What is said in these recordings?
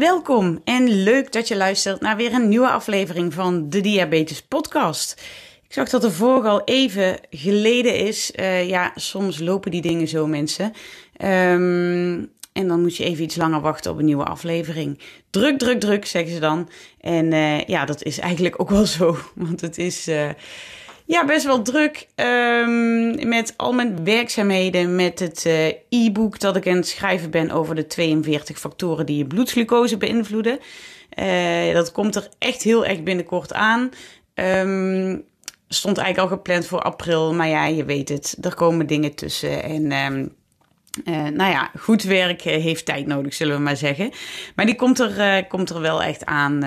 Welkom en leuk dat je luistert naar weer een nieuwe aflevering van de Diabetes Podcast. Ik zag dat de vorige al even geleden is. Uh, ja, soms lopen die dingen zo, mensen. Um, en dan moet je even iets langer wachten op een nieuwe aflevering. Druk, druk, druk, zeggen ze dan. En uh, ja, dat is eigenlijk ook wel zo. Want het is. Uh, ja, best wel druk um, met al mijn werkzaamheden, met het uh, e-book dat ik aan het schrijven ben over de 42 factoren die je bloedglucose beïnvloeden. Uh, dat komt er echt heel erg binnenkort aan. Um, stond eigenlijk al gepland voor april, maar ja, je weet het, er komen dingen tussen en... Um, uh, nou ja, goed werk heeft tijd nodig, zullen we maar zeggen. Maar die komt er, komt er wel echt aan,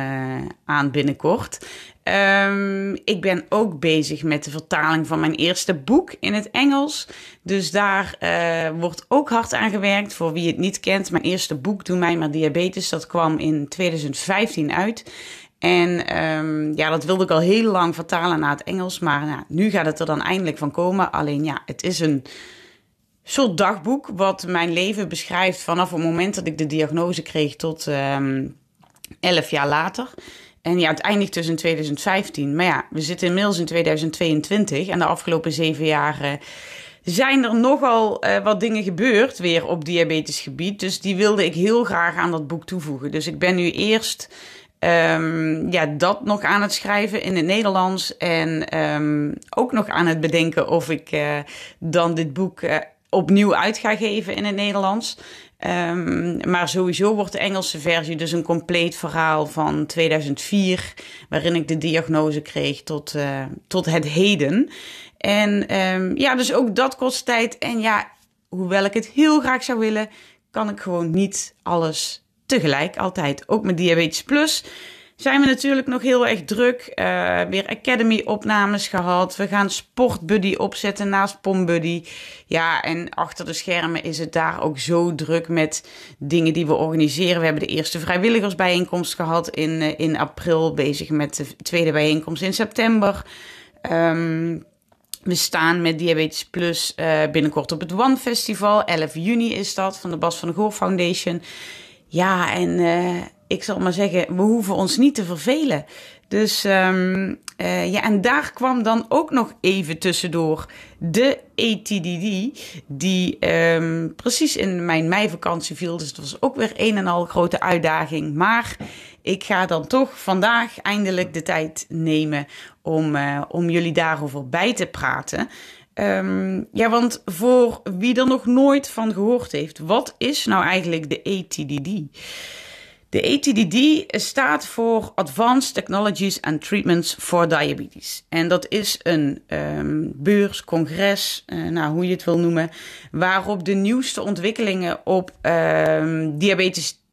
aan binnenkort. Um, ik ben ook bezig met de vertaling van mijn eerste boek in het Engels. Dus daar uh, wordt ook hard aan gewerkt. Voor wie het niet kent, mijn eerste boek, Doe mij maar diabetes, dat kwam in 2015 uit. En um, ja, dat wilde ik al heel lang vertalen naar het Engels. Maar nou, nu gaat het er dan eindelijk van komen. Alleen ja, het is een soort dagboek wat mijn leven beschrijft vanaf het moment dat ik de diagnose kreeg tot um, elf jaar later. En ja, het eindigt dus in 2015. Maar ja, we zitten inmiddels in 2022 en de afgelopen zeven jaar zijn er nogal uh, wat dingen gebeurd weer op diabetisch gebied. Dus die wilde ik heel graag aan dat boek toevoegen. Dus ik ben nu eerst um, ja, dat nog aan het schrijven in het Nederlands. En um, ook nog aan het bedenken of ik uh, dan dit boek uh, opnieuw uit ga geven in het Nederlands. Um, maar sowieso wordt de Engelse versie dus een compleet verhaal van 2004, waarin ik de diagnose kreeg tot, uh, tot het heden. En um, ja, dus ook dat kost tijd. En ja, hoewel ik het heel graag zou willen, kan ik gewoon niet alles tegelijk altijd. Ook met Diabetes Plus zijn we natuurlijk nog heel erg druk. Uh, weer Academy-opnames gehad. We gaan Sportbuddy opzetten naast Pombuddy. Ja, en achter de schermen is het daar ook zo druk met dingen die we organiseren. We hebben de eerste vrijwilligersbijeenkomst gehad in, uh, in april. Bezig met de tweede bijeenkomst in september. Um, we staan met Diabetes Plus uh, binnenkort op het One Festival. 11 juni is dat, van de Bas van de Goor Foundation. Ja, en ik zal maar zeggen, we hoeven ons niet te vervelen. Dus um, uh, ja, en daar kwam dan ook nog even tussendoor de ATDD, die um, precies in mijn meivakantie viel. Dus dat was ook weer een en al grote uitdaging. Maar ik ga dan toch vandaag eindelijk de tijd nemen om, uh, om jullie daarover bij te praten. Um, ja, want voor wie er nog nooit van gehoord heeft, wat is nou eigenlijk de ATDD? De ATDD staat voor Advanced Technologies and Treatments for Diabetes. En dat is een um, beurs, congres, uh, nou, hoe je het wil noemen, waarop de nieuwste ontwikkelingen op um, diabetes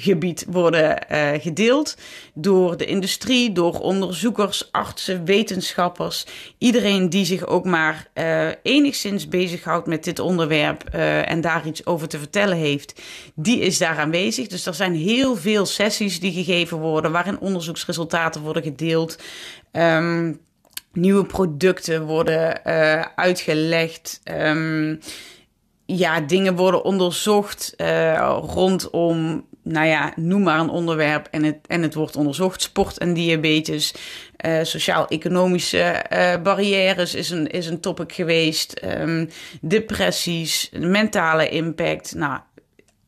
technologiegebied worden uh, gedeeld door de industrie, door onderzoekers, artsen, wetenschappers. Iedereen die zich ook maar uh, enigszins bezighoudt met dit onderwerp uh, en daar iets over te vertellen heeft, die is daar aanwezig. Dus er zijn heel veel sessies die gegeven worden waarin onderzoeksresultaten worden gedeeld. Um, nieuwe producten worden uitgelegd. Um, ja, dingen worden onderzocht rondom, nou ja, noem maar een onderwerp en het, en het wordt onderzocht. Sport en diabetes, uh, sociaal-economische uh, barrières is een, is een topic geweest. Um, depressies, mentale impact. Nou,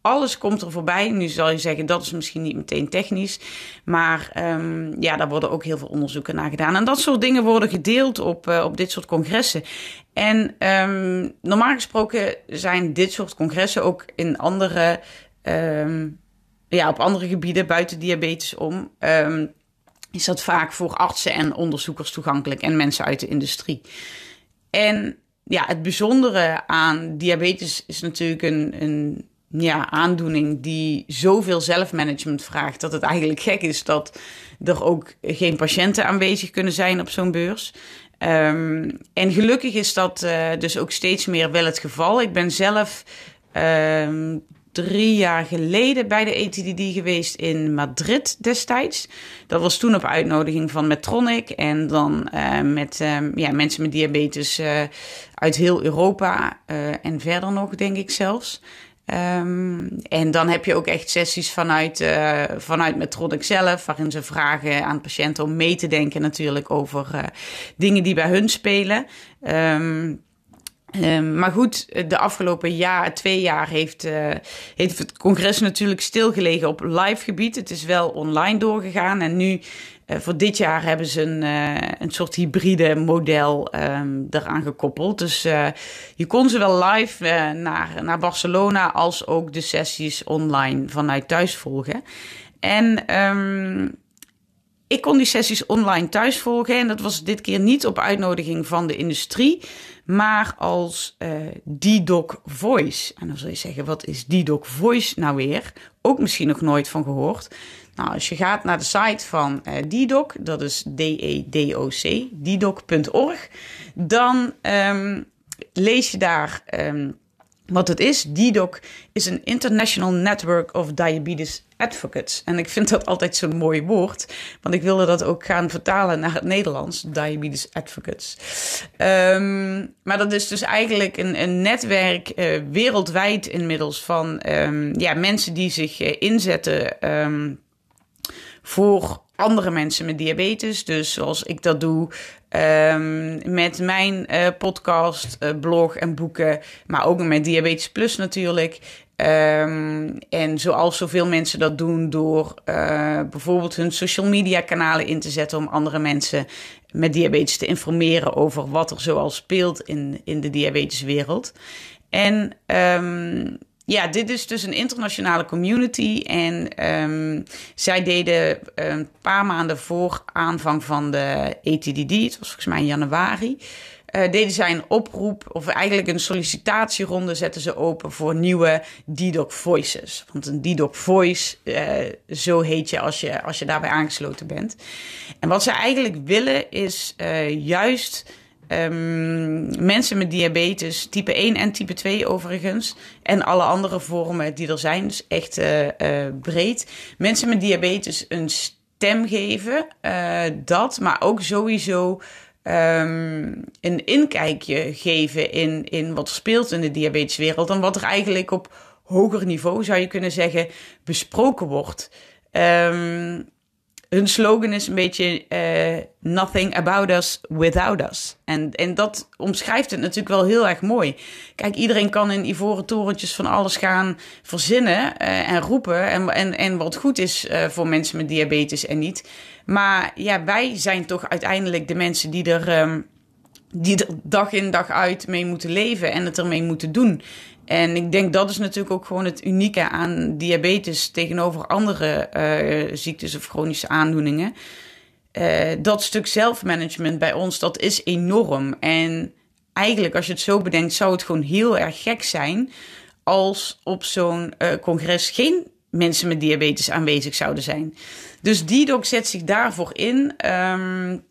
alles komt er voorbij. Nu zal je zeggen, dat is misschien niet meteen technisch. Maar um, ja, daar worden ook heel veel onderzoeken naar gedaan. En dat soort dingen worden gedeeld op, uh, op dit soort congressen. En um, normaal gesproken zijn dit soort congressen ook in andere, ja, op andere gebieden buiten diabetes om. Um, is dat vaak voor artsen en onderzoekers toegankelijk en mensen uit de industrie. En ja, het bijzondere aan diabetes is natuurlijk een, een ja, aandoening die zoveel zelfmanagement vraagt, dat het eigenlijk gek is dat er ook geen patiënten aanwezig kunnen zijn op zo'n beurs. Um, en gelukkig is dat uh, dus ook steeds meer wel het geval. Ik ben zelf um, drie jaar geleden bij de ETDD geweest in Madrid destijds. Dat was toen op uitnodiging van Medtronic en dan uh, met um, ja, mensen met diabetes uh, uit heel Europa en verder nog, denk ik zelfs. Um, en dan heb je ook echt sessies vanuit, uh, vanuit Medtronic zelf, waarin ze vragen aan patiënten om mee te denken natuurlijk over dingen die bij hun spelen. Um, Um, maar goed, de afgelopen jaar, twee jaar heeft, uh, heeft het congres natuurlijk stilgelegen op live gebied. Het is wel online doorgegaan en nu uh, voor dit jaar hebben ze een, uh, een soort hybride model um, eraan gekoppeld. Dus je kon ze wel live naar, naar Barcelona als ook de sessies online vanuit thuis volgen. En um, ik kon die sessies online thuis volgen en dat was dit keer niet op uitnodiging van de industrie maar als uh, D-Doc Voice. En dan zul je zeggen, wat is D-Doc Voice nou weer? Ook misschien nog nooit van gehoord. Nou, als je gaat naar de site van uh, D-Doc, dat is D-E-D-O-C, ddoc.org, dan um, lees je daar um, wat het is. DDoc is een International Network of Diabetes Advocates. En ik vind dat altijd zo'n mooi woord, want ik wilde dat ook gaan vertalen naar het Nederlands, Diabetes Advocates. Um, maar dat is dus eigenlijk een, een netwerk uh, wereldwijd inmiddels van um, ja, mensen die zich uh, inzetten um, voor andere mensen met diabetes. Dus zoals ik dat doe um, met mijn uh, podcast, uh, blog en boeken. Maar ook met Diabetes Plus natuurlijk. Um, en zoals zoveel mensen dat doen door uh, bijvoorbeeld hun social media kanalen in te zetten om andere mensen met diabetes te informeren over wat er zoal speelt in, in de diabeteswereld. En um, ja, dit is dus een internationale community. En um, zij deden een paar maanden voor aanvang van de ETDD, het was volgens mij in januari, uh, deden zij een oproep, of eigenlijk een sollicitatieronde zetten ze open voor nieuwe DDoc Voices. Want een DDoc Voice, uh, zo heet je als, je als je daarbij aangesloten bent. En wat ze eigenlijk willen is uh, juist Um, mensen met diabetes, type 1 en type 2 overigens. En alle andere vormen die er zijn, dus echt uh, uh, breed. Mensen met diabetes een stem geven, uh, dat, maar ook sowieso um, een inkijkje geven in, in wat er speelt in de diabeteswereld. En wat er eigenlijk op hoger niveau, zou je kunnen zeggen, besproken wordt. Um, hun slogan is een beetje uh, nothing about us without us. En, en dat omschrijft het natuurlijk wel heel erg mooi. Kijk, iedereen kan in ivoren torentjes van alles gaan verzinnen uh, en roepen. En, en, en wat goed is uh, voor mensen met diabetes en niet. Maar ja, wij zijn toch uiteindelijk de mensen die er, um, die er dag in dag uit mee moeten leven en het ermee moeten doen. En ik denk dat is natuurlijk ook gewoon het unieke aan diabetes tegenover andere uh, ziektes of chronische aandoeningen. Uh, dat stuk zelfmanagement bij ons, dat is enorm. En eigenlijk, als je het zo bedenkt, zou het gewoon heel erg gek zijn als op zo'n uh, congres geen mensen met diabetes aanwezig zouden zijn. Dus DDoc zet zich daarvoor in. Um,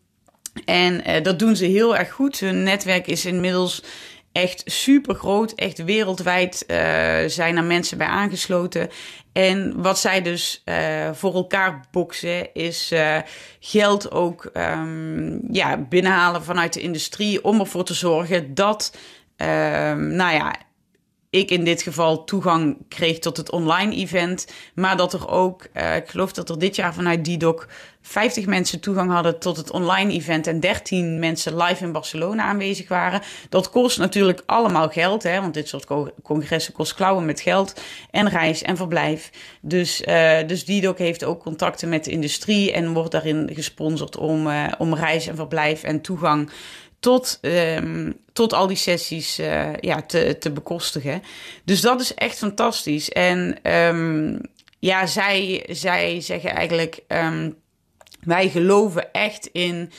en dat doen ze heel erg goed. Hun netwerk is inmiddels echt super groot, echt wereldwijd uh, zijn er mensen bij aangesloten. En wat zij dus uh, voor elkaar boksen is uh, geld ook um, ja, binnenhalen vanuit de industrie om ervoor te zorgen dat, um, nou ja, ik in dit geval toegang kreeg tot het online event. Maar dat er ook, uh, ik geloof dat er dit jaar vanuit DDoc 50 mensen toegang hadden tot het online event. En 13 mensen live in Barcelona aanwezig waren. Dat kost natuurlijk allemaal geld, hè, want dit soort congressen kost klauwen met geld. En reis en verblijf. Dus, uh, dus DDoc heeft ook contacten met de industrie en wordt daarin gesponsord om, uh, om reis en verblijf en toegang tot, um, tot al die sessies uh, ja, te, te bekostigen. Dus dat is echt fantastisch. En um, ja, zij, zij zeggen eigenlijk: um, wij geloven echt in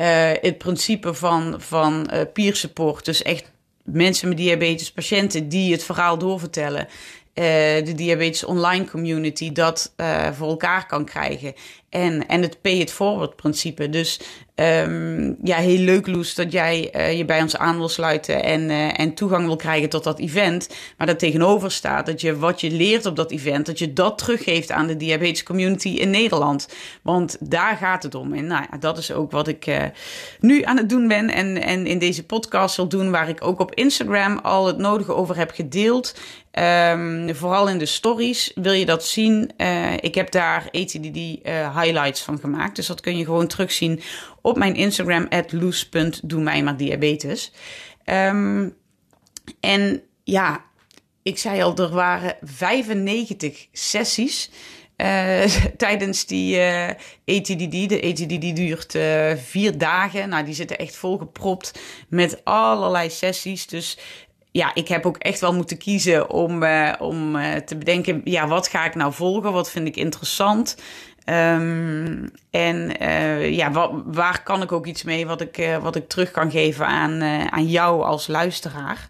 uh, het principe van, van uh, peer support. Dus echt mensen met diabetes, patiënten die het verhaal doorvertellen. de diabetes online community dat voor elkaar kan krijgen. En, en het pay it forward principe. Dus um, ja, heel leuk Loes dat jij uh, je bij ons aan wil sluiten en, uh, en toegang wil krijgen tot dat event. Maar dat tegenover staat dat je wat je leert op dat event, dat je dat teruggeeft aan de diabetes community in Nederland. Want daar gaat het om. En nou ja, dat is ook wat ik uh, nu aan het doen ben en, en in deze podcast zal doen, waar ik ook op Instagram al het nodige over heb gedeeld. Um, vooral in de stories wil je dat zien. Ik heb daar ATDD uh, highlights van gemaakt. Dus dat kun je gewoon terugzien op mijn Instagram, loes.doe mij maar diabetes. Um, en ja, ik zei al, er waren 95 sessies. Uh, tijdens die uh, ATDD. De ATDD duurt uh, vier dagen. Nou, die zitten echt volgepropt met allerlei sessies. Dus ja, ik heb ook echt wel moeten kiezen om, om te bedenken, ja, wat ga ik nou volgen? Wat vind ik interessant? Um, en uh, ja, waar kan ik ook iets mee wat ik, wat ik terug kan geven aan, aan jou als luisteraar?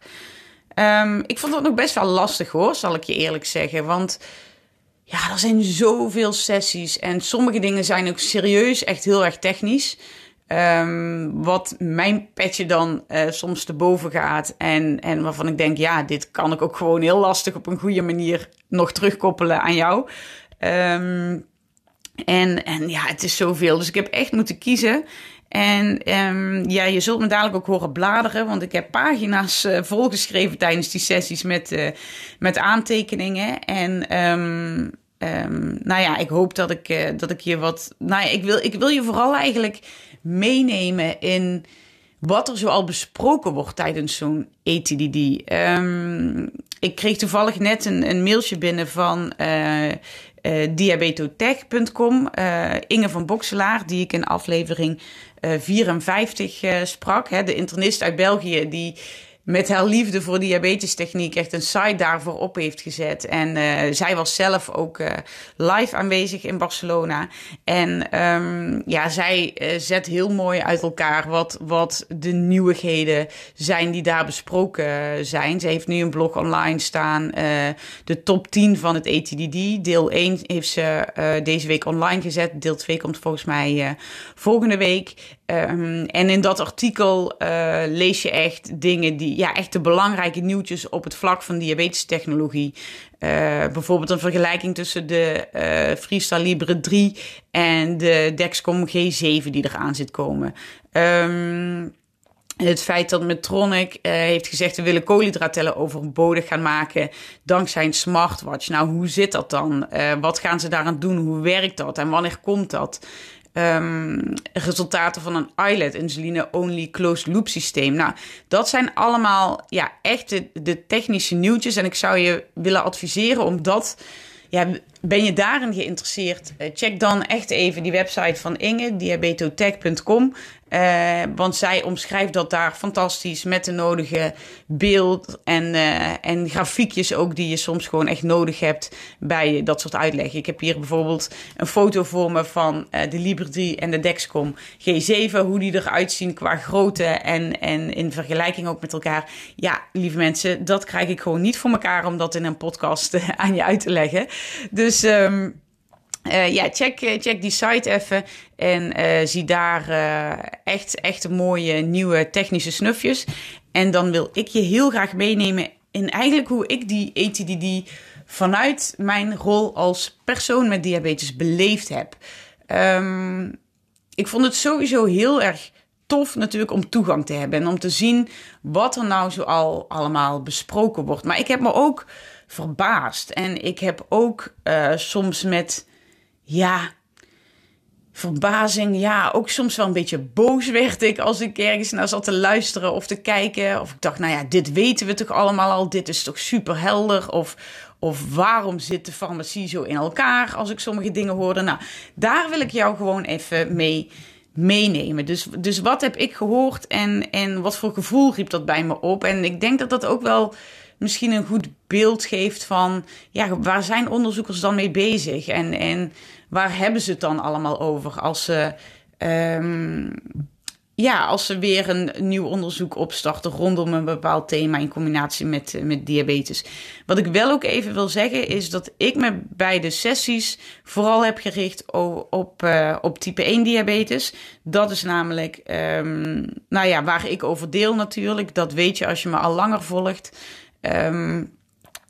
Um, ik vond dat nog best wel lastig hoor, zal ik je eerlijk zeggen. Want ja, er zijn zoveel sessies en sommige dingen zijn ook serieus echt heel erg technisch. Um, wat mijn petje dan soms te boven gaat. En, en waarvan ik denk, ja, dit kan ik ook gewoon heel lastig op een goede manier nog terugkoppelen aan jou. Um, en, en ja, het is zoveel. Dus ik heb echt moeten kiezen. En um, ja, je zult me dadelijk ook horen bladeren, want ik heb pagina's uh, volgeschreven tijdens die sessies met, uh, met aantekeningen. En um, um, nou ja, ik hoop dat ik, uh, dat ik je wat. Nou ja, ik wil, ik wil je vooral eigenlijk meenemen in wat er zoal besproken wordt tijdens zo'n ehm, ik kreeg toevallig net een, een mailtje binnen van diabetotech.com. Uh, Inge van Bokselaar, die ik in aflevering 54 sprak. Hè, de internist uit België die met haar liefde voor diabetestechniek echt een site daarvoor op heeft gezet. En uh, zij was zelf ook uh, live aanwezig in Barcelona. En um, ja, zij uh, zet heel mooi uit elkaar wat, wat de nieuwigheden zijn die daar besproken zijn. Ze heeft nu een blog online staan, de top 10 van het ATDD. Deel 1 heeft ze deze week online gezet. Deel 2 komt volgens mij volgende week. Um, en in dat artikel lees je echt dingen die, ja, echt de belangrijke nieuwtjes op het vlak van diabetestechnologie. Uh, bijvoorbeeld een vergelijking tussen de uh, Freestyle Libre 3 en de Dexcom G7 die eraan zit komen. Um, het feit dat Medtronic uh, heeft gezegd we willen koolhydratellen overbodig gaan maken dankzij een smartwatch. Nou, hoe zit dat dan? Wat gaan ze daaraan doen? Hoe werkt dat? En wanneer komt dat? Um, resultaten van een iLet, insuline-only closed loop systeem. Nou, dat zijn allemaal ja, echt de, de technische nieuwtjes. En ik zou je willen adviseren om dat ja, ben je daarin geïnteresseerd? Eh, check dan echt even die website van Inge, diabetotech.com. Uh, want zij omschrijft dat daar fantastisch met de nodige beeld en, uh, en grafiekjes ook die je soms gewoon echt nodig hebt bij dat soort uitleg. Ik heb hier bijvoorbeeld een foto voor me van de Liberty en de Dexcom G7, hoe die eruit zien qua grootte en, en in vergelijking ook met elkaar. Ja, lieve mensen, dat krijg ik gewoon niet voor elkaar om dat in een podcast aan je uit te leggen. Dus... Um, uh, ja, check, eh, check die site even en uh, zie daar echt, echt mooie nieuwe technische snufjes. En dan wil ik je heel graag meenemen in eigenlijk hoe ik die ATDD vanuit mijn rol als persoon met diabetes beleefd heb. Um, ik vond het sowieso heel erg tof natuurlijk om toegang te hebben en om te zien wat er nou zo al allemaal besproken wordt. Maar ik heb me ook verbaasd en ik heb ook soms met ja, verbazing. Ja, ook soms wel een beetje boos werd ik als ik ergens naar zat te luisteren of te kijken. Of ik dacht, nou ja, dit weten we toch allemaal al. Dit is toch super helder. Of, of waarom zit de farmacie zo in elkaar als ik sommige dingen hoorde. Nou, daar wil ik jou gewoon even mee meenemen. Dus, dus wat heb ik gehoord en, en wat voor gevoel riep dat bij me op? En ik denk dat dat ook wel misschien een goed beeld geeft van ja, waar zijn onderzoekers dan mee bezig? En, en waar hebben ze het dan allemaal over als ze um, ja, als ze weer een nieuw onderzoek opstarten rondom een bepaald thema in combinatie met, eh, met diabetes. Wat ik wel ook even wil zeggen is dat ik me bij de sessies vooral heb gericht op, op, uh, op type 1 diabetes. Dat is namelijk, um, nou ja, waar ik over deel natuurlijk. Dat weet je als je me al langer volgt. Um,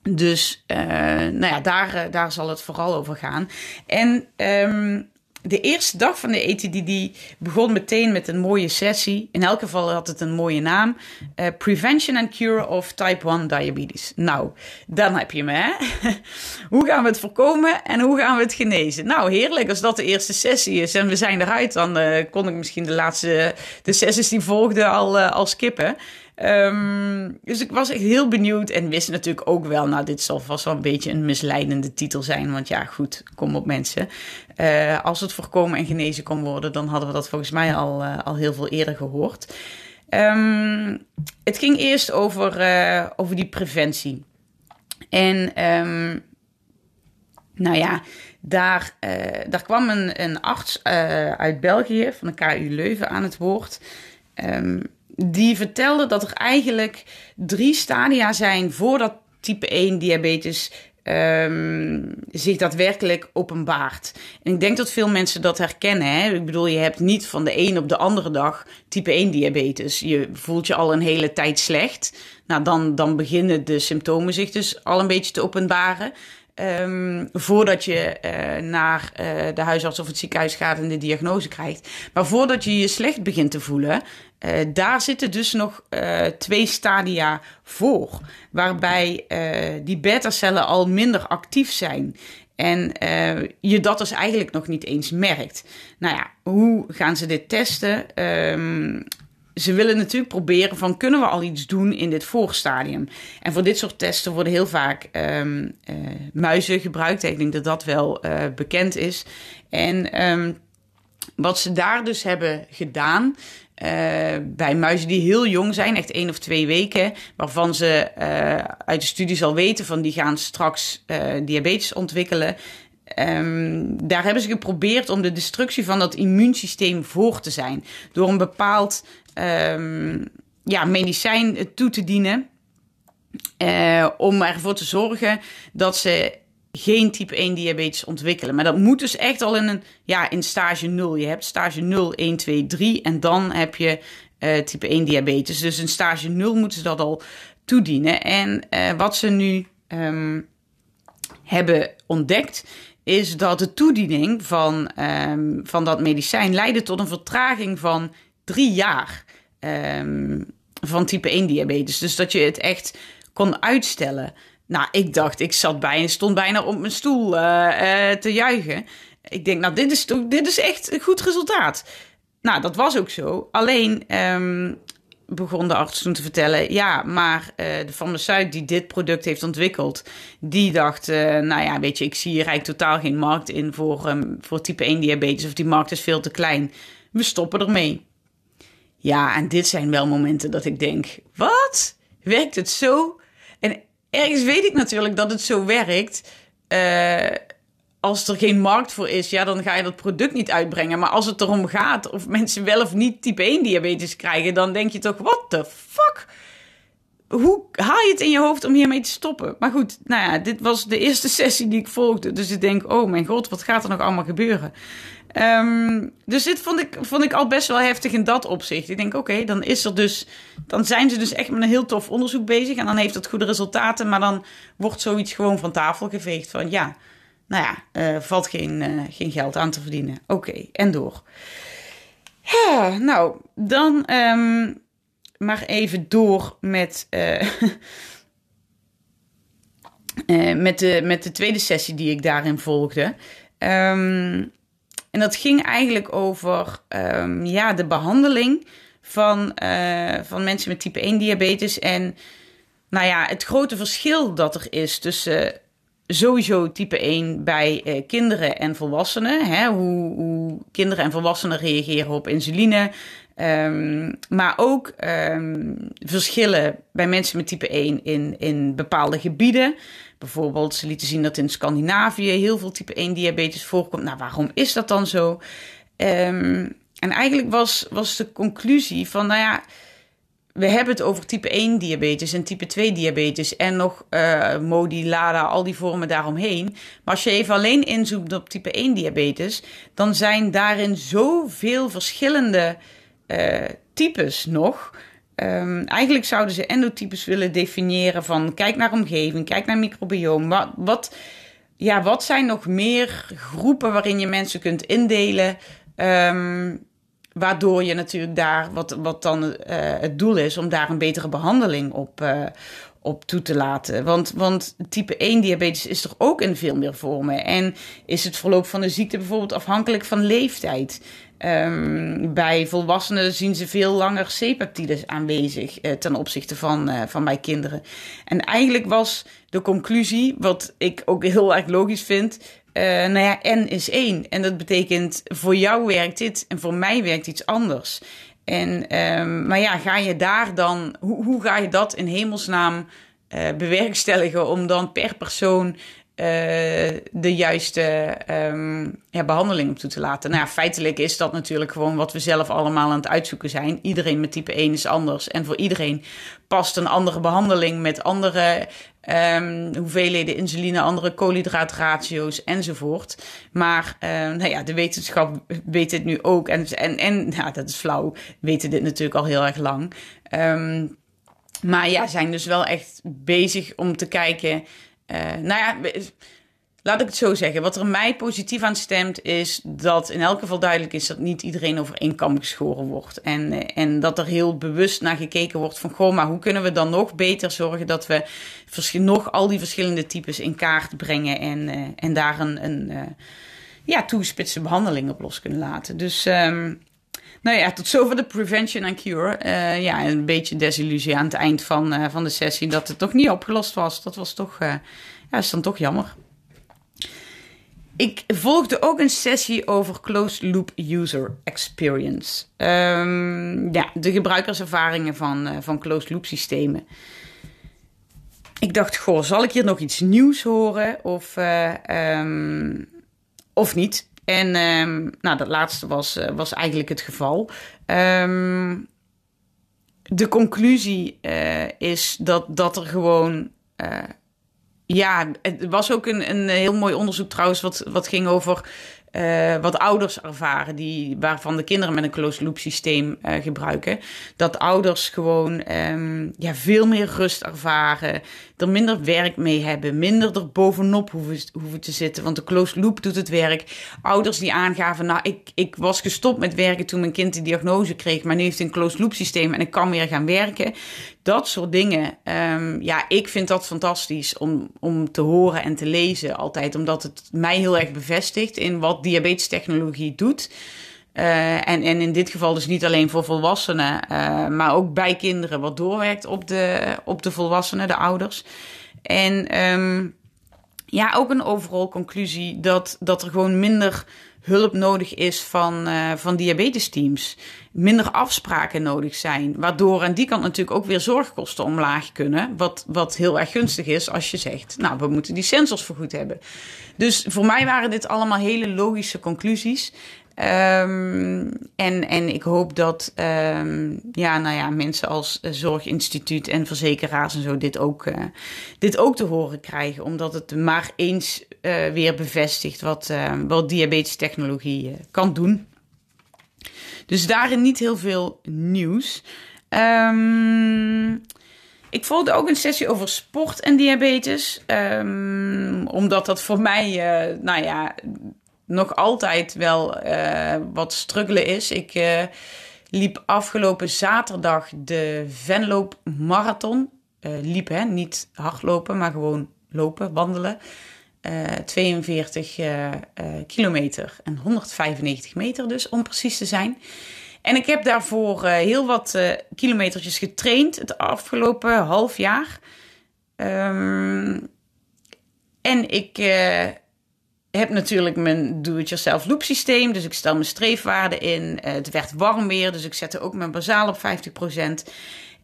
dus uh, nou ja, daar, daar zal het vooral over gaan. En um, de eerste dag van de ETDD begon meteen met een mooie sessie. In elk geval had het een mooie naam. Uh, Prevention and Cure of Type 1 Diabetes. Nou, dan heb je me, hoe gaan we het voorkomen en hoe gaan we het genezen? Nou, heerlijk. Als dat de eerste sessie is en we zijn eruit, dan kon ik misschien de laatste, de sessies die volgden al, al skippen. Um, dus ik was echt heel benieuwd en wist natuurlijk ook wel, nou, dit zal vast wel een beetje een misleidende titel zijn. Want ja, goed, kom op mensen. Uh, als het voorkomen en genezen kon worden, dan hadden we dat volgens mij al, uh, al heel veel eerder gehoord. Um, het ging eerst over, uh, over die preventie. En um, nou ja, daar, daar kwam een, een arts uit België van de KU Leuven aan het woord. Um, die vertelde dat er eigenlijk drie stadia zijn voordat type 1 diabetes um, zich daadwerkelijk openbaart. En ik denk dat veel mensen dat herkennen. Hè? Ik bedoel, je hebt niet van de een op de andere dag type 1 diabetes. Je voelt je al een hele tijd slecht. Nou, dan, dan beginnen de symptomen zich dus al een beetje te openbaren. Um, voordat je uh, naar uh, de huisarts of het ziekenhuis gaat en de diagnose krijgt. Maar voordat je je slecht begint te voelen, uh, daar zitten dus nog twee stadia voor. Waarbij die beta-cellen al minder actief zijn. En je dat dus eigenlijk nog niet eens merkt. Nou ja, hoe gaan ze dit testen? Um, ze willen natuurlijk proberen van kunnen we al iets doen in dit voorstadium. En voor dit soort testen worden heel vaak um, uh, muizen gebruikt. Ik denk dat dat wel uh, bekend is. En um, wat ze daar dus hebben gedaan. Uh, bij muizen die heel jong zijn, echt één of twee weken, waarvan ze uit de studies al weten van die gaan straks diabetes ontwikkelen. Um, daar hebben ze geprobeerd om de destructie van dat immuunsysteem voor te zijn. Door een bepaald um, ja, medicijn toe te dienen. Uh, om ervoor te zorgen dat ze geen type 1 diabetes ontwikkelen. Maar dat moet dus echt al in, een, ja, in stage 0. Je hebt stage 0, 1, 2, 3 en dan heb je uh, type 1 diabetes. Dus in stage 0 moeten ze dat al toedienen. En uh, wat ze nu um, hebben ontdekt is dat de toediening van, um, van dat medicijn leidde tot een vertraging van drie jaar um, van type 1 diabetes. Dus dat je het echt kon uitstellen. Nou, ik dacht, ik zat bij en stond bijna op mijn stoel uh, uh, te juichen. Ik denk, nou, dit is, dit is echt een goed resultaat. Nou, dat was ook zo. Alleen um, begon de arts toen te vertellen: ja, maar uh, de farmaceut die dit product heeft ontwikkeld, die dacht: nou ja, weet je, ik zie hier eigenlijk totaal geen markt in voor, um, voor type 1 diabetes, of die markt is veel te klein. We stoppen ermee. Ja, en dit zijn wel momenten dat ik denk: wat? Werkt het zo? En ergens weet ik natuurlijk dat het zo werkt. Uh, als er geen markt voor is, ja, dan ga je dat product niet uitbrengen. Maar als het erom gaat of mensen wel of niet type 1 diabetes krijgen, dan denk je toch, what the fuck? Hoe haal je het in je hoofd om hiermee te stoppen? Maar goed, nou ja, dit was de eerste sessie die ik volgde. Dus ik denk, oh mijn god, wat gaat er nog allemaal gebeuren? Um, dus dit vond ik, vond ik al best wel heftig in dat opzicht. Ik denk, oké, dan is er dus, dan zijn ze dus echt met een heel tof onderzoek bezig. En dan heeft het goede resultaten. Maar dan wordt zoiets gewoon van tafel geveegd van, ja, nou ja, uh, valt geen, uh, geen geld aan te verdienen. Oké, en door. Ja, nou, dan um, maar even door met, uh, met, de, met de tweede sessie die ik daarin volgde. Um, en dat ging eigenlijk over um, ja, de behandeling van, van mensen met type 1 diabetes. En nou ja, het grote verschil dat er is tussen sowieso type 1 bij uh, kinderen en volwassenen. Hè? Hoe, hoe, kinderen en volwassenen reageren op insuline. Um, maar ook um, verschillen bij mensen met type 1 in, in bepaalde gebieden. Bijvoorbeeld, ze lieten zien dat in Scandinavië heel veel type 1 diabetes voorkomt. Nou, waarom is dat dan zo? Um, en eigenlijk was, was de conclusie van, nou ja, we hebben het over type 1 diabetes en type 2 diabetes en nog uh, MODI, LADA, al die vormen daaromheen. Maar als je even alleen inzoomt op type 1 diabetes, dan zijn daarin zoveel verschillende uh, types nog. Um, eigenlijk zouden ze endotypes willen definiëren van kijk naar omgeving, kijk naar microbioom. Wat, wat, ja, wat zijn nog meer groepen waarin je mensen kunt indelen? Um, Waardoor je natuurlijk daar, wat, wat dan uh, het doel is, om daar een betere behandeling op, uh, op toe te laten. Want, want type 1 diabetes is toch ook in veel meer vormen. En is het verloop van de ziekte bijvoorbeeld afhankelijk van leeftijd. Um, bij volwassenen zien ze veel langer C-peptides aanwezig uh, ten opzichte van, van bij kinderen. En eigenlijk was de conclusie, wat ik ook heel erg logisch vind, uh, nou ja, n is één. En dat betekent voor jou werkt dit en voor mij werkt iets anders. En, um, maar ja, ga je daar dan, hoe, hoe ga je dat in hemelsnaam bewerkstelligen om dan per persoon de juiste um, ja, behandeling op toe te laten. Nou feitelijk is dat natuurlijk gewoon wat we zelf allemaal aan het uitzoeken zijn. Iedereen met type 1 is anders. En voor iedereen past een andere behandeling met andere um, hoeveelheden insuline, andere koolhydraatratio's enzovoort. Maar uh, nou ja, de wetenschap weet dit nu ook. En, en, en dat is flauw, weten dit natuurlijk al heel erg lang. Um, maar ja, zijn dus wel echt bezig om te kijken nou ja, laat ik het zo zeggen. Wat er mij positief aan stemt, is dat in elk geval duidelijk is dat niet iedereen over één kam geschoren wordt. En, uh, en dat er heel bewust naar gekeken wordt van, goh, maar hoe kunnen we dan nog beter zorgen dat we nog al die verschillende types in kaart brengen en, uh, en daar een, een ja, toegespitste behandeling op los kunnen laten. Dus. Um, nou ja, tot zover de prevention en cure. Uh, ja, een beetje desillusie aan het eind van, uh, van de sessie dat het toch niet opgelost was. Dat was toch, uh, ja, is dan toch jammer. Ik volgde ook een sessie over closed loop user experience. Um, ja, de gebruikerservaringen van, van closed loop systemen. Ik dacht, goh, zal ik hier nog iets nieuws horen of, um, of niet? En um, nou, dat laatste was, uh, was eigenlijk het geval. Um, de conclusie uh, is dat, dat er gewoon. Uh, ja, het was ook een, een heel mooi onderzoek trouwens, wat, wat ging over wat ouders ervaren, die, waarvan de kinderen met een closed loop systeem gebruiken. Dat ouders gewoon um, ja, veel meer rust ervaren, er minder werk mee hebben, minder er bovenop hoeven, hoeven te zitten. Want de closed loop doet het werk. Ouders die aangaven, nou, ik, ik was gestopt met werken toen mijn kind de diagnose kreeg, maar nu heeft een closed loop systeem en ik kan weer gaan werken. Dat soort dingen. Um, ja, ik vind dat fantastisch om, om te horen en te lezen altijd, omdat het mij heel erg bevestigt in wat diabetestechnologie doet. Uh, en, en in dit geval dus niet alleen voor volwassenen, uh, maar ook bij kinderen, wat doorwerkt op de, op de volwassenen, de ouders. En um, ja, ook een overal conclusie dat, dat er gewoon minder hulp nodig is van, uh, van diabetesteams. Minder afspraken nodig zijn. Waardoor aan die kant natuurlijk ook weer zorgkosten omlaag kunnen. Wat, wat heel erg gunstig is als je zegt, nou, we moeten die sensors vergoed hebben. Dus voor mij waren dit allemaal hele logische conclusies. Um, en, en ik hoop dat um, ja, nou ja, mensen als Zorginstituut en verzekeraars en zo dit ook, uh, dit ook te horen krijgen. Omdat het maar eens uh, weer bevestigt wat, wat diabetestechnologie kan doen. Dus daarin niet heel veel nieuws. Um, ik volgde ook een sessie over sport en diabetes. Um, omdat dat voor mij, nou ja, nog altijd wel uh, wat struggelen is. Ik uh, liep afgelopen zaterdag de Venloop Marathon. liep, hè, niet hardlopen, maar gewoon lopen, wandelen. 42 kilometer en 195 meter dus, om precies te zijn. En ik heb daarvoor uh, heel wat uh, kilometertjes getraind het afgelopen half jaar. Um, en ik uh, heb natuurlijk mijn do-it-yourself loop systeem. Dus ik stel mijn streefwaarden in. het werd warm weer, dus ik zette ook mijn bazaal op 50%.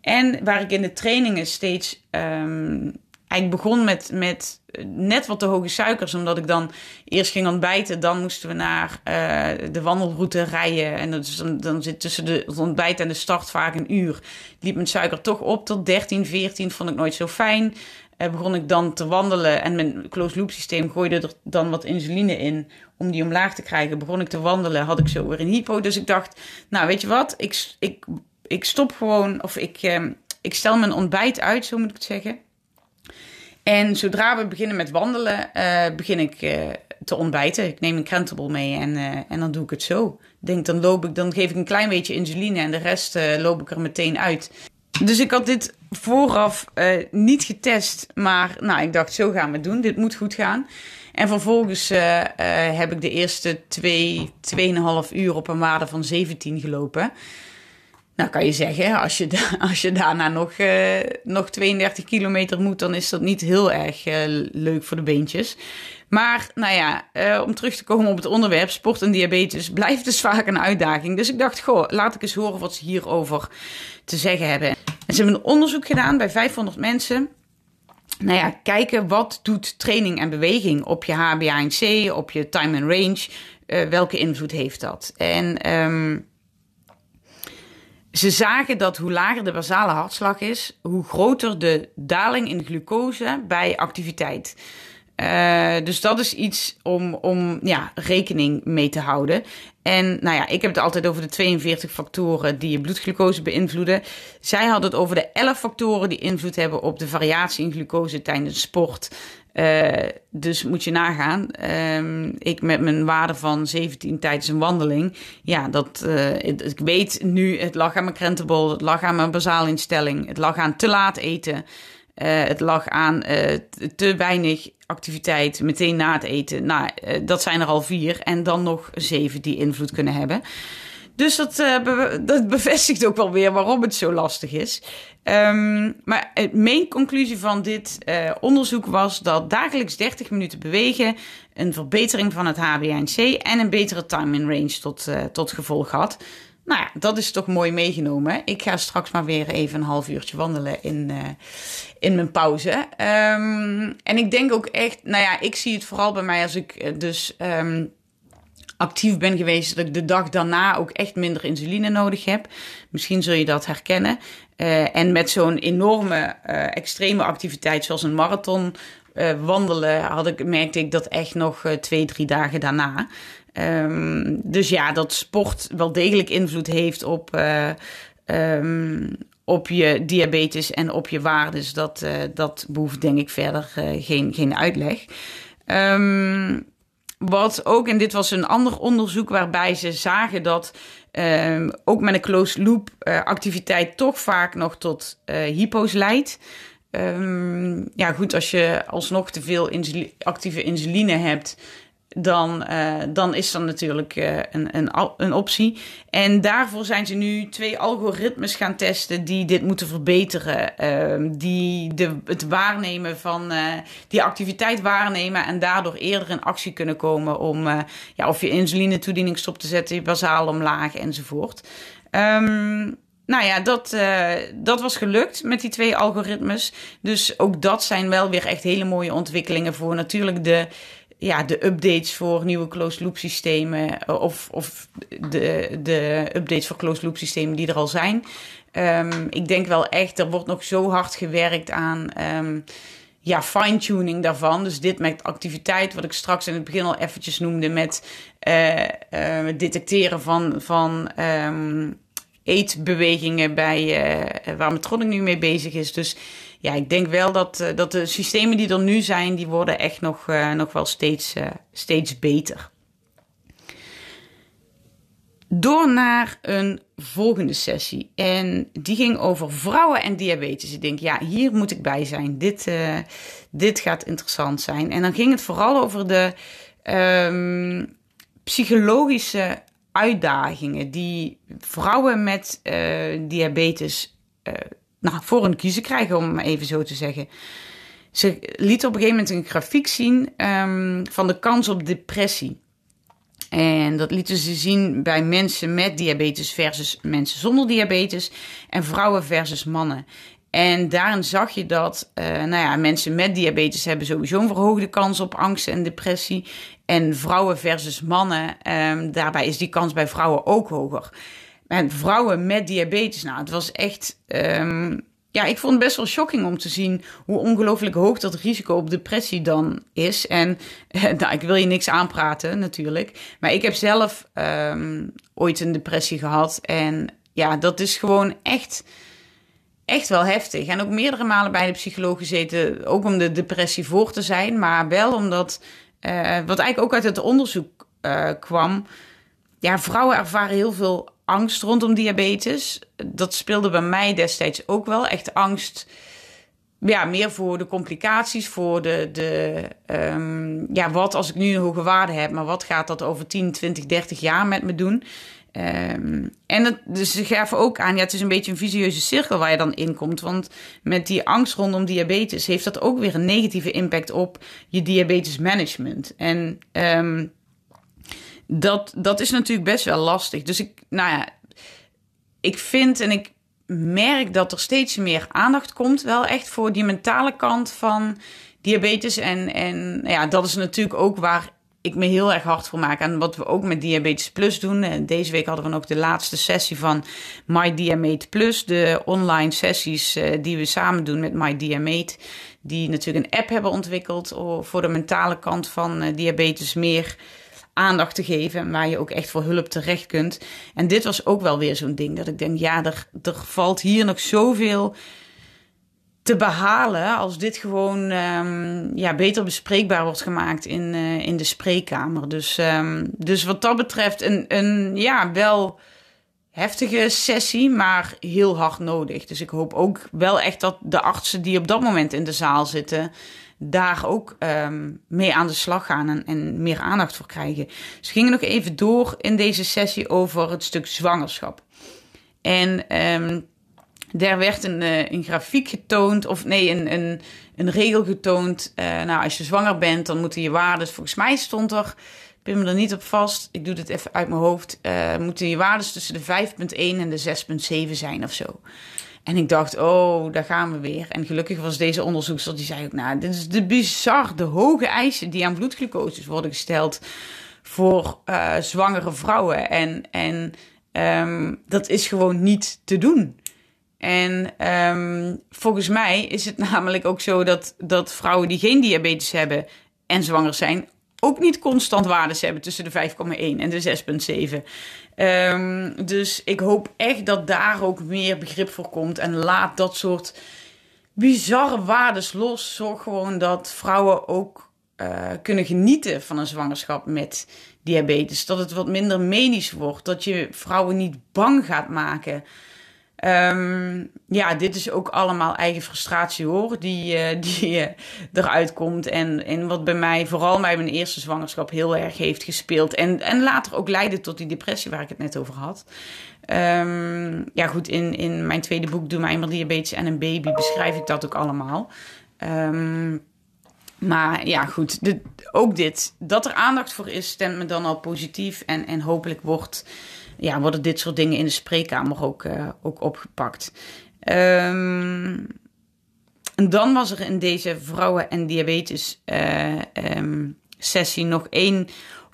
En waar ik in de trainingen steeds um, eigenlijk begon met, met net wat te hoge suikers, omdat ik dan eerst ging ontbijten. Dan moesten we naar uh, de wandelroute rijden. En dan, dan zit tussen de, het ontbijt en de start vaak een uur. Liep mijn suiker toch op tot 13, 14. Vond ik nooit zo fijn. Uh, begon ik dan te wandelen en mijn closed loop systeem gooide er dan wat insuline in om die omlaag te krijgen. Begon ik te wandelen, had ik zo weer een hypo. Dus ik dacht, nou weet je wat, ik, ik, ik stop gewoon, of ik, uh, ik stel mijn ontbijt uit, zo moet ik het zeggen. En zodra we beginnen met wandelen, uh, begin ik uh, te ontbijten. Ik neem een krentenbol mee en, en dan doe ik het zo. Denk, dan, loop ik, dan geef ik een klein beetje insuline en de rest loop ik er meteen uit. Dus ik had dit vooraf niet getest, maar nou, ik dacht, zo gaan we het doen. Dit moet goed gaan. En vervolgens heb ik de eerste twee, tweeënhalf uur op een waarde van 17 gelopen. Nou kan je zeggen, als je, als je daarna nog, nog 32 kilometer moet, dan is dat niet heel erg leuk voor de beentjes. Maar nou ja, uh, om terug te komen op het onderwerp, sport en diabetes blijft dus vaak een uitdaging. Dus ik dacht, goh, laat ik eens horen wat ze hierover te zeggen hebben. En ze hebben een onderzoek gedaan bij 500 mensen. Nou ja, kijken wat doet training en beweging op je HbA1c, op je time and range. welke invloed heeft dat? En... Um, ze zagen dat hoe lager de basale hartslag is, hoe groter de daling in glucose bij activiteit. Uh, dus dat is iets om, om ja, rekening mee te houden. En nou ja, ik heb het altijd over de 42 factoren die je bloedglucose beïnvloeden. Zij hadden het over de 11 factoren die invloed hebben op de variatie in glucose tijdens sport. Uh, dus moet je nagaan. Uh, ik met mijn waarde van 17 tijdens een wandeling. Ja, dat, uh, ik weet nu, het lag aan mijn krentenbol, het lag aan mijn basaalinstelling, het lag aan te laat eten. Uh, het lag aan te weinig activiteit meteen na het eten. Nou, dat zijn er al vier. En dan nog zeven die invloed kunnen hebben. Dus dat, dat bevestigt ook wel weer waarom het zo lastig is. Um, maar de main conclusie van dit onderzoek was dat dagelijks 30 minuten bewegen een verbetering van het HbA1c en een betere time in range tot, tot gevolg had. Nou ja, dat is toch mooi meegenomen. Ik ga straks maar weer even een half uurtje wandelen in, in mijn pauze. Um, en ik denk ook echt, nou ja, ik zie het vooral bij mij als ik dus um, actief ben geweest, dat ik de dag daarna ook echt minder insuline nodig heb. Misschien zul je dat herkennen. Uh, en met zo'n enorme, uh, extreme activiteit zoals een marathon uh, wandelen, had ik, merkte ik dat echt nog twee, drie dagen daarna. Um, dus ja, dat sport wel degelijk invloed heeft op, um, op je diabetes en op je waardes. Dat, dat behoeft denk ik verder geen, geen uitleg. Um, wat ook, en dit was een ander onderzoek waarbij ze zagen dat ook met een closed loop activiteit toch vaak nog tot hypo's leidt. Ja, goed, als je alsnog te veel actieve insuline hebt, dan, uh, dan is dat natuurlijk uh, een, een, een optie. En daarvoor zijn ze nu twee algoritmes gaan testen die dit moeten verbeteren. Uh, die de, het waarnemen van uh, die activiteit waarnemen en daardoor eerder in actie kunnen komen om ja, of je insuline stop te zetten, je basaal omlaag enzovoort. Um, nou ja, dat, dat was gelukt met die twee algoritmes. Dus ook dat zijn wel weer echt hele mooie ontwikkelingen voor natuurlijk de ja, de updates voor nieuwe closed loop systemen eh, of, of de, de updates voor closed loop systemen die er al zijn. Um, ik denk wel echt, er wordt nog zo hard gewerkt aan um, ja, fine-tuning daarvan. Dus dit met activiteit, wat ik straks in het begin al eventjes noemde, met uh, detecteren van, van um, eetbewegingen bij uh, waar Metronic nu mee bezig is. Dus ja, ik denk wel dat, uh, dat de systemen die er nu zijn, die worden echt nog, uh, nog wel steeds, uh, steeds beter. Door naar een volgende sessie. En die ging over vrouwen en diabetes. Ik denk, ja, hier moet ik bij zijn. Dit, dit gaat interessant zijn. En dan ging het vooral over de um, psychologische uitdagingen die vrouwen met diabetes nou, voor een kiezen krijgen, om maar even zo te zeggen. Ze liet op een gegeven moment een grafiek zien um, van de kans op depressie. En dat lieten ze zien bij mensen met diabetes versus mensen zonder diabetes en vrouwen versus mannen. En daarin zag je dat uh, nou ja, mensen met diabetes hebben sowieso een verhoogde kans op angst en depressie. En vrouwen versus mannen, um, daarbij is die kans bij vrouwen ook hoger. En vrouwen met diabetes, nou, het was echt. Um, ja, ik vond het best wel shocking om te zien hoe ongelooflijk hoog dat risico op depressie dan is. En nou, ik wil je niks aanpraten natuurlijk. Maar ik heb zelf um, ooit een depressie gehad. En ja, dat is gewoon echt echt wel heftig. En ook meerdere malen bij de psycholoog gezeten, ook om de depressie voor te zijn, maar wel omdat, uh, wat eigenlijk ook uit het onderzoek uh, kwam, ja, vrouwen ervaren heel veel angst rondom diabetes. Dat speelde bij mij destijds ook wel, echt angst. Ja, meer voor de complicaties, voor de, de um, ja, wat als ik nu een hoge waarde heb, maar wat gaat dat over 10, 20, 30 jaar met me doen? Um, en het, dus ze gaven ook aan, ja, het is een beetje een visieuze cirkel waar je dan in komt. Want met die angst rondom diabetes heeft dat ook weer een negatieve impact op je diabetes management. En um, dat, dat is natuurlijk best wel lastig. Dus ik, nou ja, ik vind en ik merk dat er steeds meer aandacht komt, wel echt voor die mentale kant van diabetes. En, en ja, dat is natuurlijk ook waar ik me heel erg hard voor maak. En wat we ook met Diabetes Plus doen. En deze week hadden we ook de laatste sessie van My Diamate Plus. De online sessies uh, die we samen doen met My Diamate. Die natuurlijk een app hebben ontwikkeld voor de mentale kant van uh, diabetes meer aandacht te geven. Waar je ook echt voor hulp terecht kunt. En dit was ook wel weer zo'n ding dat ik denk, ja, er, er valt hier nog zoveel te behalen als dit gewoon um, ja, beter bespreekbaar wordt gemaakt in, uh, in de spreekkamer. Dus, um, dus wat dat betreft een, een ja, wel heftige sessie, maar heel hard nodig. Dus ik hoop ook wel echt dat de artsen die op dat moment in de zaal zitten, daar ook um, mee aan de slag gaan en, en meer aandacht voor krijgen. Dus we gingen nog even door in deze sessie over het stuk zwangerschap. En um, daar werd een, uh, een grafiek getoond, of nee, een, een, een regel getoond. Uh, nou, als je zwanger bent, dan moeten je waarden, volgens mij stond er, ik ben me er niet op vast, ik doe dit even uit mijn hoofd, uh, moeten je waarden tussen de 5,1 en de 6,7 zijn of zo. En ik dacht, oh, daar gaan we weer. En gelukkig was deze onderzoekster, die zei ook, nou, dit is de bizar, de hoge eisen die aan bloedglucoses worden gesteld voor zwangere vrouwen. En, en um, dat is gewoon niet te doen. En um, volgens mij is het namelijk ook zo dat, dat vrouwen die geen diabetes hebben en zwanger zijn, ook niet constant waardes hebben tussen de 5,1 en de 6,7. Um, dus ik hoop echt dat daar ook meer begrip voor komt. En laat dat soort bizarre waardes los. Zorg gewoon dat vrouwen ook uh, kunnen genieten van een zwangerschap met diabetes. Dat het wat minder medisch wordt. Dat je vrouwen niet bang gaat maken. Um, ja, dit is ook allemaal eigen frustratie hoor, die, uh, die uh, eruit komt. En, en wat bij mij, vooral bij mijn eerste zwangerschap, heel erg heeft gespeeld. En, en later ook leidde tot die depressie waar ik het net over had. Um, ja, goed, in, in mijn tweede boek, Doe mij maar diabetes en een baby, beschrijf ik dat ook allemaal. Um, maar ja, goed, ook dit. Dat er aandacht voor is, stemt me dan al positief. En, en hopelijk wordt ja, worden dit soort dingen in de spreekkamer ook, uh, ook opgepakt. Um, en dan was er in deze vrouwen- en diabetes uh, um, sessie nog één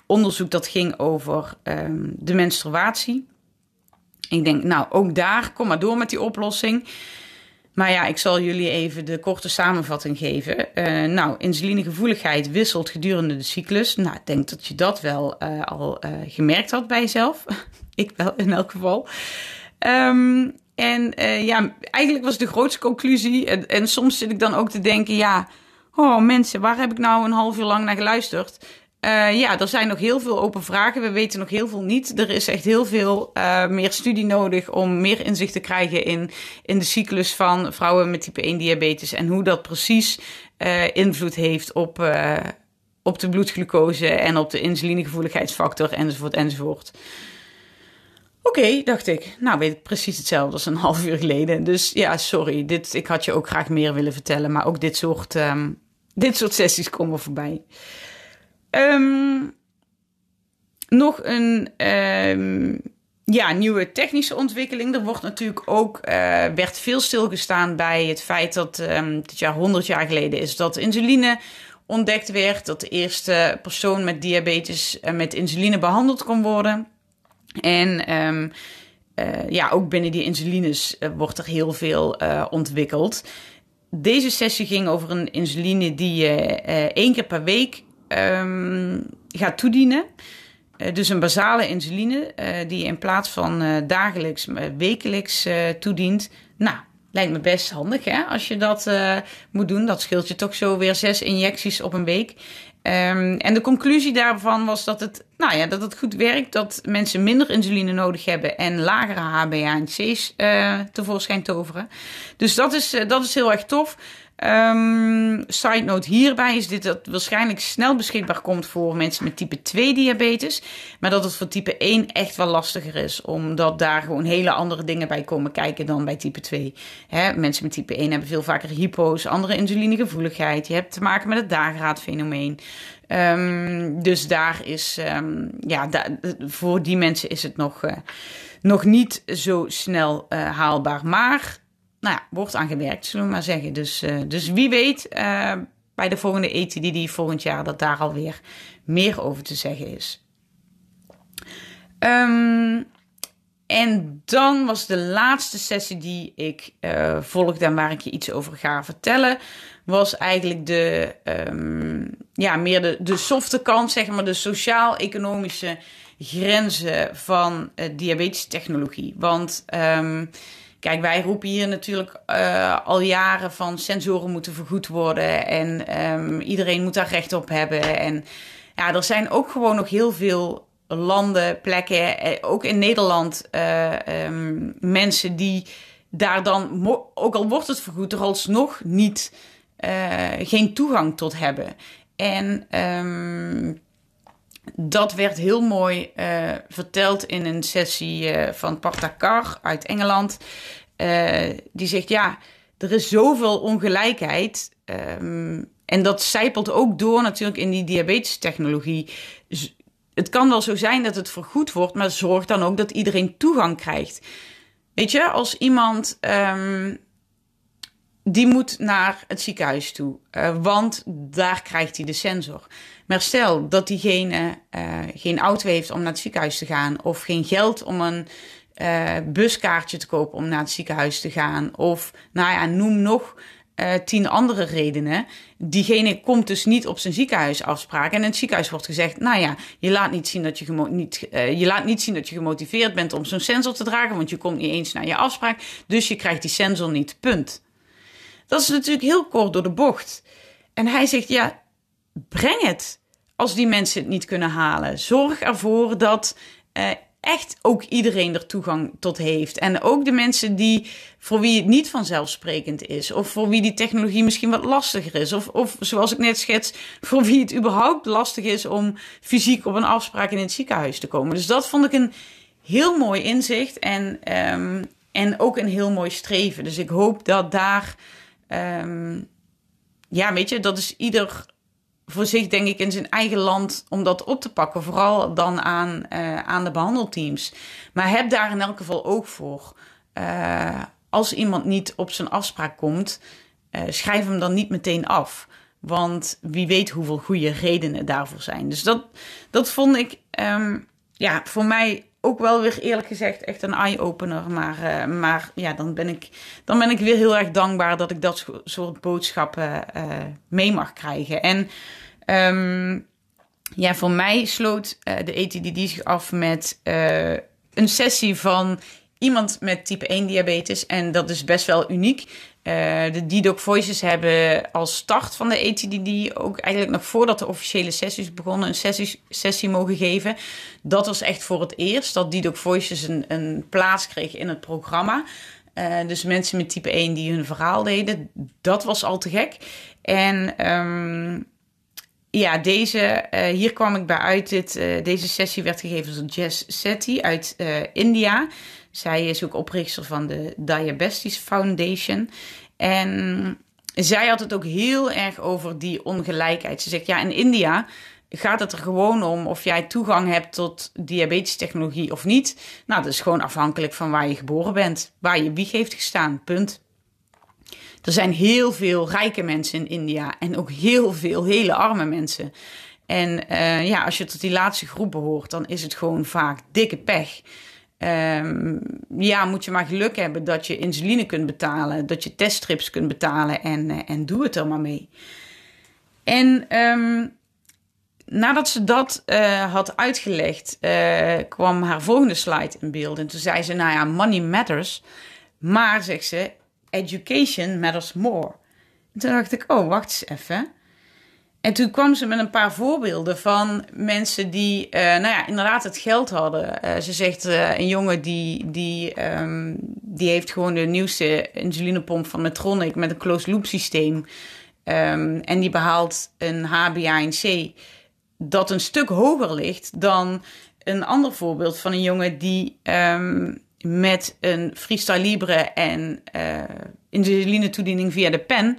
onderzoek dat ging over um, de menstruatie. Ik denk, nou, ook daar, kom maar door met die oplossing. Maar ja, ik zal jullie even de korte samenvatting geven. Uh, nou, insulinegevoeligheid wisselt gedurende de cyclus. Nou, ik denk dat je dat wel uh, al uh, gemerkt had bij jezelf. ik wel in elk geval. Um, en ja, eigenlijk was de grootste conclusie. En, en soms zit ik dan ook te denken, ja, oh mensen, waar heb ik nou een half uur lang naar geluisterd? Uh, ja, er zijn nog heel veel open vragen. We weten nog heel veel niet. Er is echt heel veel uh, meer studie nodig om meer inzicht te krijgen in, in de cyclus van vrouwen met type 1 diabetes. En hoe dat precies uh, invloed heeft op, op de bloedglucose en op de insulinegevoeligheidsfactor enzovoort enzovoort. Oké, dacht ik. Nou, weet ik precies hetzelfde als een half uur geleden. Dus ja, sorry. Dit, ik had je ook graag meer willen vertellen. Maar ook dit soort, um, dit soort sessies komen voorbij. Um, nog een um, ja, nieuwe technische ontwikkeling. Er wordt natuurlijk ook, uh, werd veel stilgestaan bij het feit dat um, dit jaar 100 jaar geleden is dat insuline ontdekt werd. Dat de eerste persoon met diabetes uh, met insuline behandeld kon worden. En uh, ja, ook binnen die insulines wordt er heel veel ontwikkeld. Deze sessie ging over een insuline die je één keer per week um, gaat toedienen. Uh, dus een basale insuline uh, die je in plaats van uh, dagelijks, wekelijks toedient. Nou, lijkt me best handig hè, als je dat moet doen. Dat scheelt je toch zo weer zes injecties op een week. Um, en de conclusie daarvan was dat het, nou ja, dat het goed werkt, dat mensen minder insuline nodig hebben en lagere HbA1c's tevoorschijn toveren. Dus dat is, dat is heel erg tof. Um, side note hierbij is dit dat waarschijnlijk snel beschikbaar komt voor mensen met type 2 diabetes. Maar dat het voor type 1 echt wel lastiger is. Omdat daar gewoon hele andere dingen bij komen kijken dan bij type 2. Hè, mensen met type 1 hebben veel vaker hypo's, andere insulinegevoeligheid. Je hebt te maken met het dageraadfenomeen. Um, dus daar is, um, ja, voor die mensen is het nog, uh, nog niet zo snel uh, haalbaar. Maar nou ja, wordt aan gewerkt, zullen we maar zeggen. Dus, uh, dus wie weet uh, bij de volgende ETDD volgend jaar dat daar alweer meer over te zeggen is. Um, en dan was de laatste sessie die ik uh, volgde en waar ik je iets over ga vertellen, was eigenlijk de, um, ja, meer de, de softe kant, zeg maar, de sociaal-economische grenzen van uh, diabetische technologie. Want um, Kijk, wij roepen hier natuurlijk uh, al jaren van sensoren moeten vergoed worden en um, iedereen moet daar recht op hebben. En ja, er zijn ook gewoon nog heel veel landen, plekken, eh, ook in Nederland, uh, mensen die daar dan, ook al wordt het vergoed, er alsnog niet, geen toegang tot hebben. En um, dat werd heel mooi uh, verteld in een sessie uh, van Partakar uit Engeland. Uh, die zegt: Ja, er is zoveel ongelijkheid. Um, en dat zijpelt ook door natuurlijk in die diabetestechnologie. Het kan wel zo zijn dat het vergoed wordt, maar zorg dan ook dat iedereen toegang krijgt. Weet je, als iemand um, die moet naar het ziekenhuis toe, want daar krijgt hij de sensor. Maar stel dat diegene uh, geen auto heeft om naar het ziekenhuis te gaan, of geen geld om een uh, buskaartje te kopen om naar het ziekenhuis te gaan, of nou ja, noem nog uh, tien andere redenen. Diegene komt dus niet op zijn ziekenhuisafspraak. En in het ziekenhuis wordt gezegd: Nou ja, je laat niet zien dat je, niet, je, laat niet zien dat je gemotiveerd bent om zo'n sensor te dragen, want je komt niet eens naar je afspraak. Dus je krijgt die sensor niet. Punt. Dat is natuurlijk heel kort door de bocht. En hij zegt: Ja, breng het als die mensen het niet kunnen halen. Zorg ervoor dat uh, echt ook iedereen er toegang tot heeft. En ook de mensen die, voor wie het niet vanzelfsprekend is. Of voor wie die technologie misschien wat lastiger is. Of, of zoals ik net schets, voor wie het überhaupt lastig is om fysiek op een afspraak in het ziekenhuis te komen. Dus dat vond ik een heel mooi inzicht. En, um, en ook een heel mooi streven. Dus ik hoop dat daar. Um, ja, weet je, dat is ieder voor zich, denk ik, in zijn eigen land om dat op te pakken. Vooral dan aan, uh, aan de behandelteams. Maar heb daar in elk geval oog voor. Uh, als iemand niet op zijn afspraak komt, uh, schrijf hem dan niet meteen af. Want wie weet hoeveel goede redenen daarvoor zijn. Dus dat, dat vond ik um, ja, voor mij ook wel weer eerlijk gezegd echt een eye-opener. Maar, uh, maar ja, dan ben, ik, dan ben ik weer heel erg dankbaar dat ik dat soort boodschappen uh, mee mag krijgen. En um, ja, voor mij sloot uh, de ETDD zich af met een sessie van iemand met type 1 diabetes. En dat is best wel uniek. Uh, de D-Doc Voices hebben als start van de ATDD ook eigenlijk nog voordat de officiële sessies begonnen een sessie, sessie mogen geven. Dat was echt voor het eerst dat D-Doc Voices een, een plaats kreeg in het programma. Uh, dus mensen met type 1 die hun verhaal deden, dat was al te gek. En um, ja, deze, uh, hier kwam ik bij uit. Dit, deze sessie werd gegeven door Jess Sethi uit India. Zij is ook oprichter van de Diabetes Foundation. En zij had het ook heel erg over die ongelijkheid. Ze zegt, ja, in India gaat het er gewoon om of jij toegang hebt tot diabetestechnologie of niet. Nou, dat is gewoon afhankelijk van waar je geboren bent, waar je wieg heeft gestaan, punt. Er zijn heel veel rijke mensen in India en ook heel veel hele arme mensen. En uh, ja, als je tot die laatste groep behoort, dan is het gewoon vaak dikke pech. Um, ja, moet je maar geluk hebben dat je insuline kunt betalen, dat je teststrips kunt betalen en, uh, en doe het er maar mee. En um, nadat ze dat uh, had uitgelegd, kwam haar volgende slide in beeld. En toen zei ze, nou ja, money matters. Maar, zegt ze, education matters more. En toen dacht ik, oh, wacht eens even. En toen kwam ze met een paar voorbeelden van mensen die, uh, nou ja, inderdaad het geld hadden. Uh, ze zegt, uh, een jongen die, die, um, die heeft gewoon de nieuwste insulinepomp van Medtronic met een closed loop systeem. Um, en die behaalt een HbA1c dat een stuk hoger ligt dan een ander voorbeeld van een jongen die um, met een freestyle libre en insuline toediening via de pen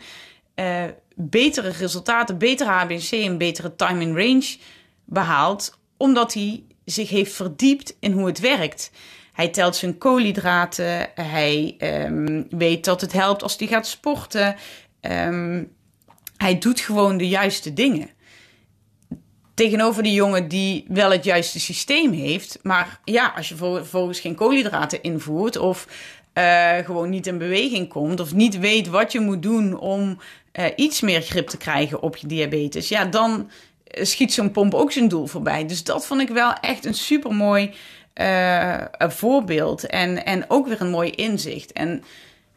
betere resultaten, betere HbA1c en betere time in range behaalt, omdat hij zich heeft verdiept in hoe het werkt. Hij telt zijn koolhydraten, hij um, weet dat het helpt als hij gaat sporten. Um, hij doet gewoon de juiste dingen. Tegenover die jongen die wel het juiste systeem heeft, maar ja, als je vervolgens geen koolhydraten invoert of uh, gewoon niet in beweging komt of niet weet wat je moet doen om uh, iets meer grip te krijgen op je diabetes, ja, dan schiet zo'n pomp ook zijn doel voorbij. Dus dat vond ik wel echt een super mooi uh, voorbeeld en, en ook weer een mooi inzicht. En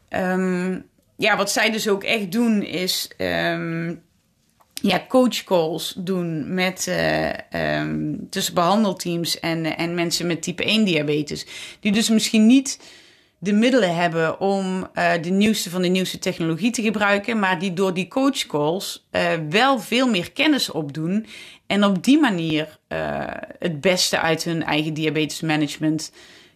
um, ja, wat zij dus ook echt doen is um, ja, coach calls doen met, um, tussen behandelteams en, en mensen met type 1 diabetes. Die dus misschien niet de middelen hebben om uh, de nieuwste van de nieuwste technologie te gebruiken, maar die door die coachcalls uh, wel veel meer kennis opdoen en op die manier uh, het beste uit hun eigen diabetesmanagement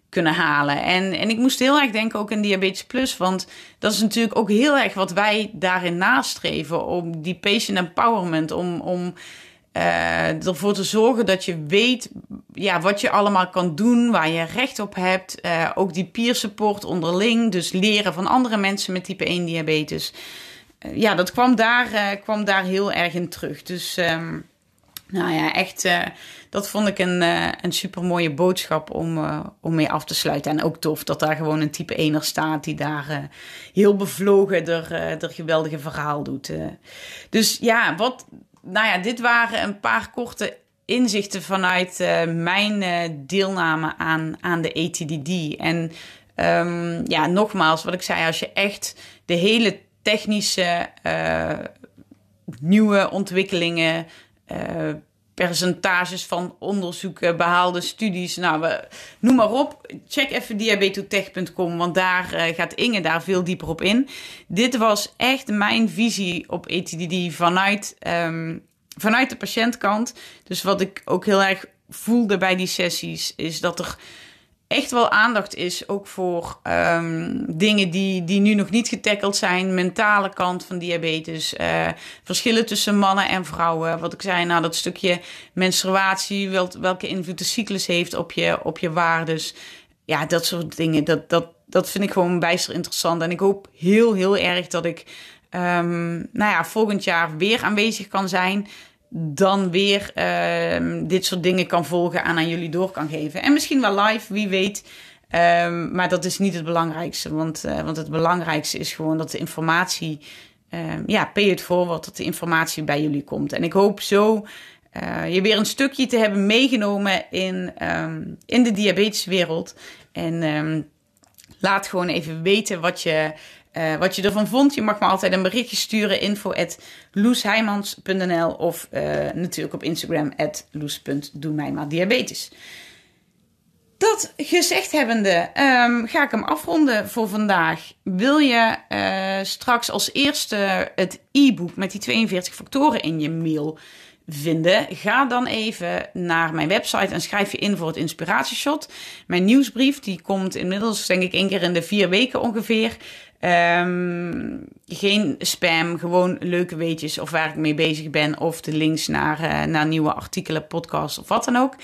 kunnen halen. En, en ik moest heel erg denken ook aan Diabetes Plus, want dat is natuurlijk ook heel erg wat wij daarin nastreven, om die patient empowerment, om, om uh, ervoor te zorgen dat je weet ja, wat je allemaal kan doen, waar je recht op hebt. Uh, ook die peer support onderling, dus leren van andere mensen met type 1 diabetes. Uh, ja, dat kwam daar, kwam daar heel erg in terug. Dus um, nou ja, echt, dat vond ik een, een super mooie boodschap om, om mee af te sluiten. En ook tof dat daar gewoon een type 1er staat die daar heel bevlogen er, er geweldige verhaal doet. dus ja, wat nou ja, dit waren een paar korte inzichten vanuit uh, mijn uh, deelname aan, aan de ATDD. En um, ja, nogmaals, wat ik zei, als je echt de hele technische uh, nieuwe ontwikkelingen, percentages van onderzoeken, behaalde studies, nou, we, noem maar op. Check even diabetotech.com, want daar gaat Inge daar veel dieper op in. Dit was echt mijn visie op ATDD vanuit, um, vanuit de patiëntkant. Dus wat ik ook heel erg voelde bij die sessies, is dat er echt wel aandacht is ook voor um, dingen die, die nu nog niet getackeld zijn. Mentale kant van diabetes. Uh, verschillen tussen mannen en vrouwen. Wat ik zei, nou dat stukje menstruatie. Wel, welke invloed de cyclus heeft op je, op je waardes. Ja, dat soort dingen. Dat, dat, dat vind ik gewoon bijster interessant. En ik hoop heel, heel erg dat ik um, nou ja, volgend jaar weer aanwezig kan zijn dan weer uh, dit soort dingen kan volgen en aan jullie door kan geven. En misschien wel live, wie weet. Um, maar dat is niet het belangrijkste. Want, uh, want het belangrijkste is gewoon dat de informatie, um, ja, pay it forward, dat de informatie bij jullie komt. En ik hoop zo uh, je weer een stukje te hebben meegenomen in, um, in de diabeteswereld. En laat gewoon even weten wat je uh, wat je ervan vond. Je mag me altijd een berichtje sturen. Info of uh, natuurlijk op Instagram at loes.doe Dat gezegd hebbende, um, ga ik hem afronden voor vandaag. Wil je uh, straks als eerste het e-book met die 42 factoren in je mail vinden, ga dan even naar mijn website en schrijf je in voor het inspiratieshot. Mijn nieuwsbrief, die komt inmiddels denk ik één keer in de vier weken ongeveer. Ehm, geen spam, gewoon leuke weetjes of waar ik mee bezig ben. Of de links naar, uh, naar nieuwe artikelen, podcasts of wat dan ook.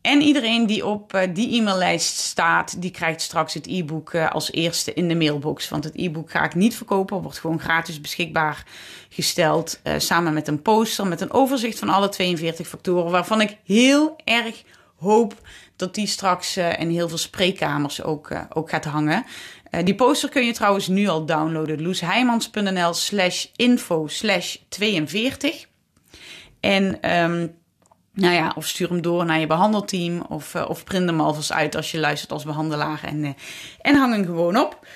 En iedereen die op uh, die e-maillijst staat, die krijgt straks het e-book uh, als eerste in de mailbox. Want het e-book ga ik niet verkopen, wordt gewoon gratis beschikbaar gesteld. samen met een poster met een overzicht van alle 42 factoren. Waarvan ik heel erg hoop dat die straks in heel veel spreekkamers ook, ook gaat hangen. Uh, die poster kun je trouwens nu al downloaden. loesheimans.nl slash info slash 42. En um, nou ja, of stuur hem door naar je behandelteam. Of, uh, of print hem alvast uit als je luistert als behandelaar. En, uh, en hang hem gewoon op.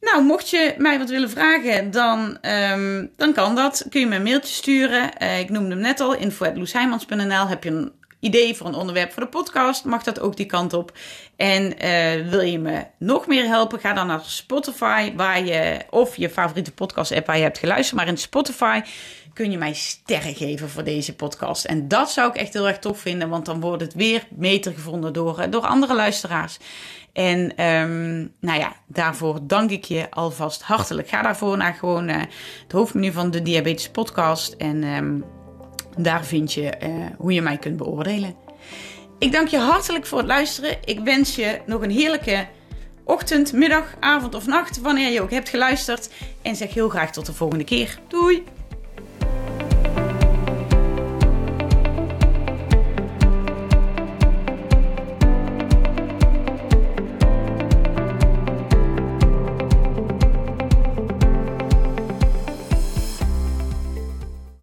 Nou, mocht je mij wat willen vragen, dan, um, dan kan dat. Kun je me een mailtje sturen. ik noemde hem net al, info.loesheimans.nl. Heb je een idee voor een onderwerp voor de podcast, mag dat ook die kant op. En uh, wil je me nog meer helpen, ga dan naar Spotify, waar je, of je favoriete podcast app waar je hebt geluisterd. Maar in Spotify kun je mij sterren geven voor deze podcast. En dat zou ik echt heel erg tof vinden, want dan wordt het weer beter gevonden door, eh, door andere luisteraars. En um, nou ja, daarvoor dank ik je alvast hartelijk. Ga daarvoor naar gewoon uh, het hoofdmenu van de Diabetes Podcast. En um, daar vind je uh, hoe je mij kunt beoordelen. Ik dank je hartelijk voor het luisteren. Ik wens je nog een heerlijke ochtend, middag, avond of nacht, wanneer je ook hebt geluisterd. En zeg heel graag tot de volgende keer. Doei!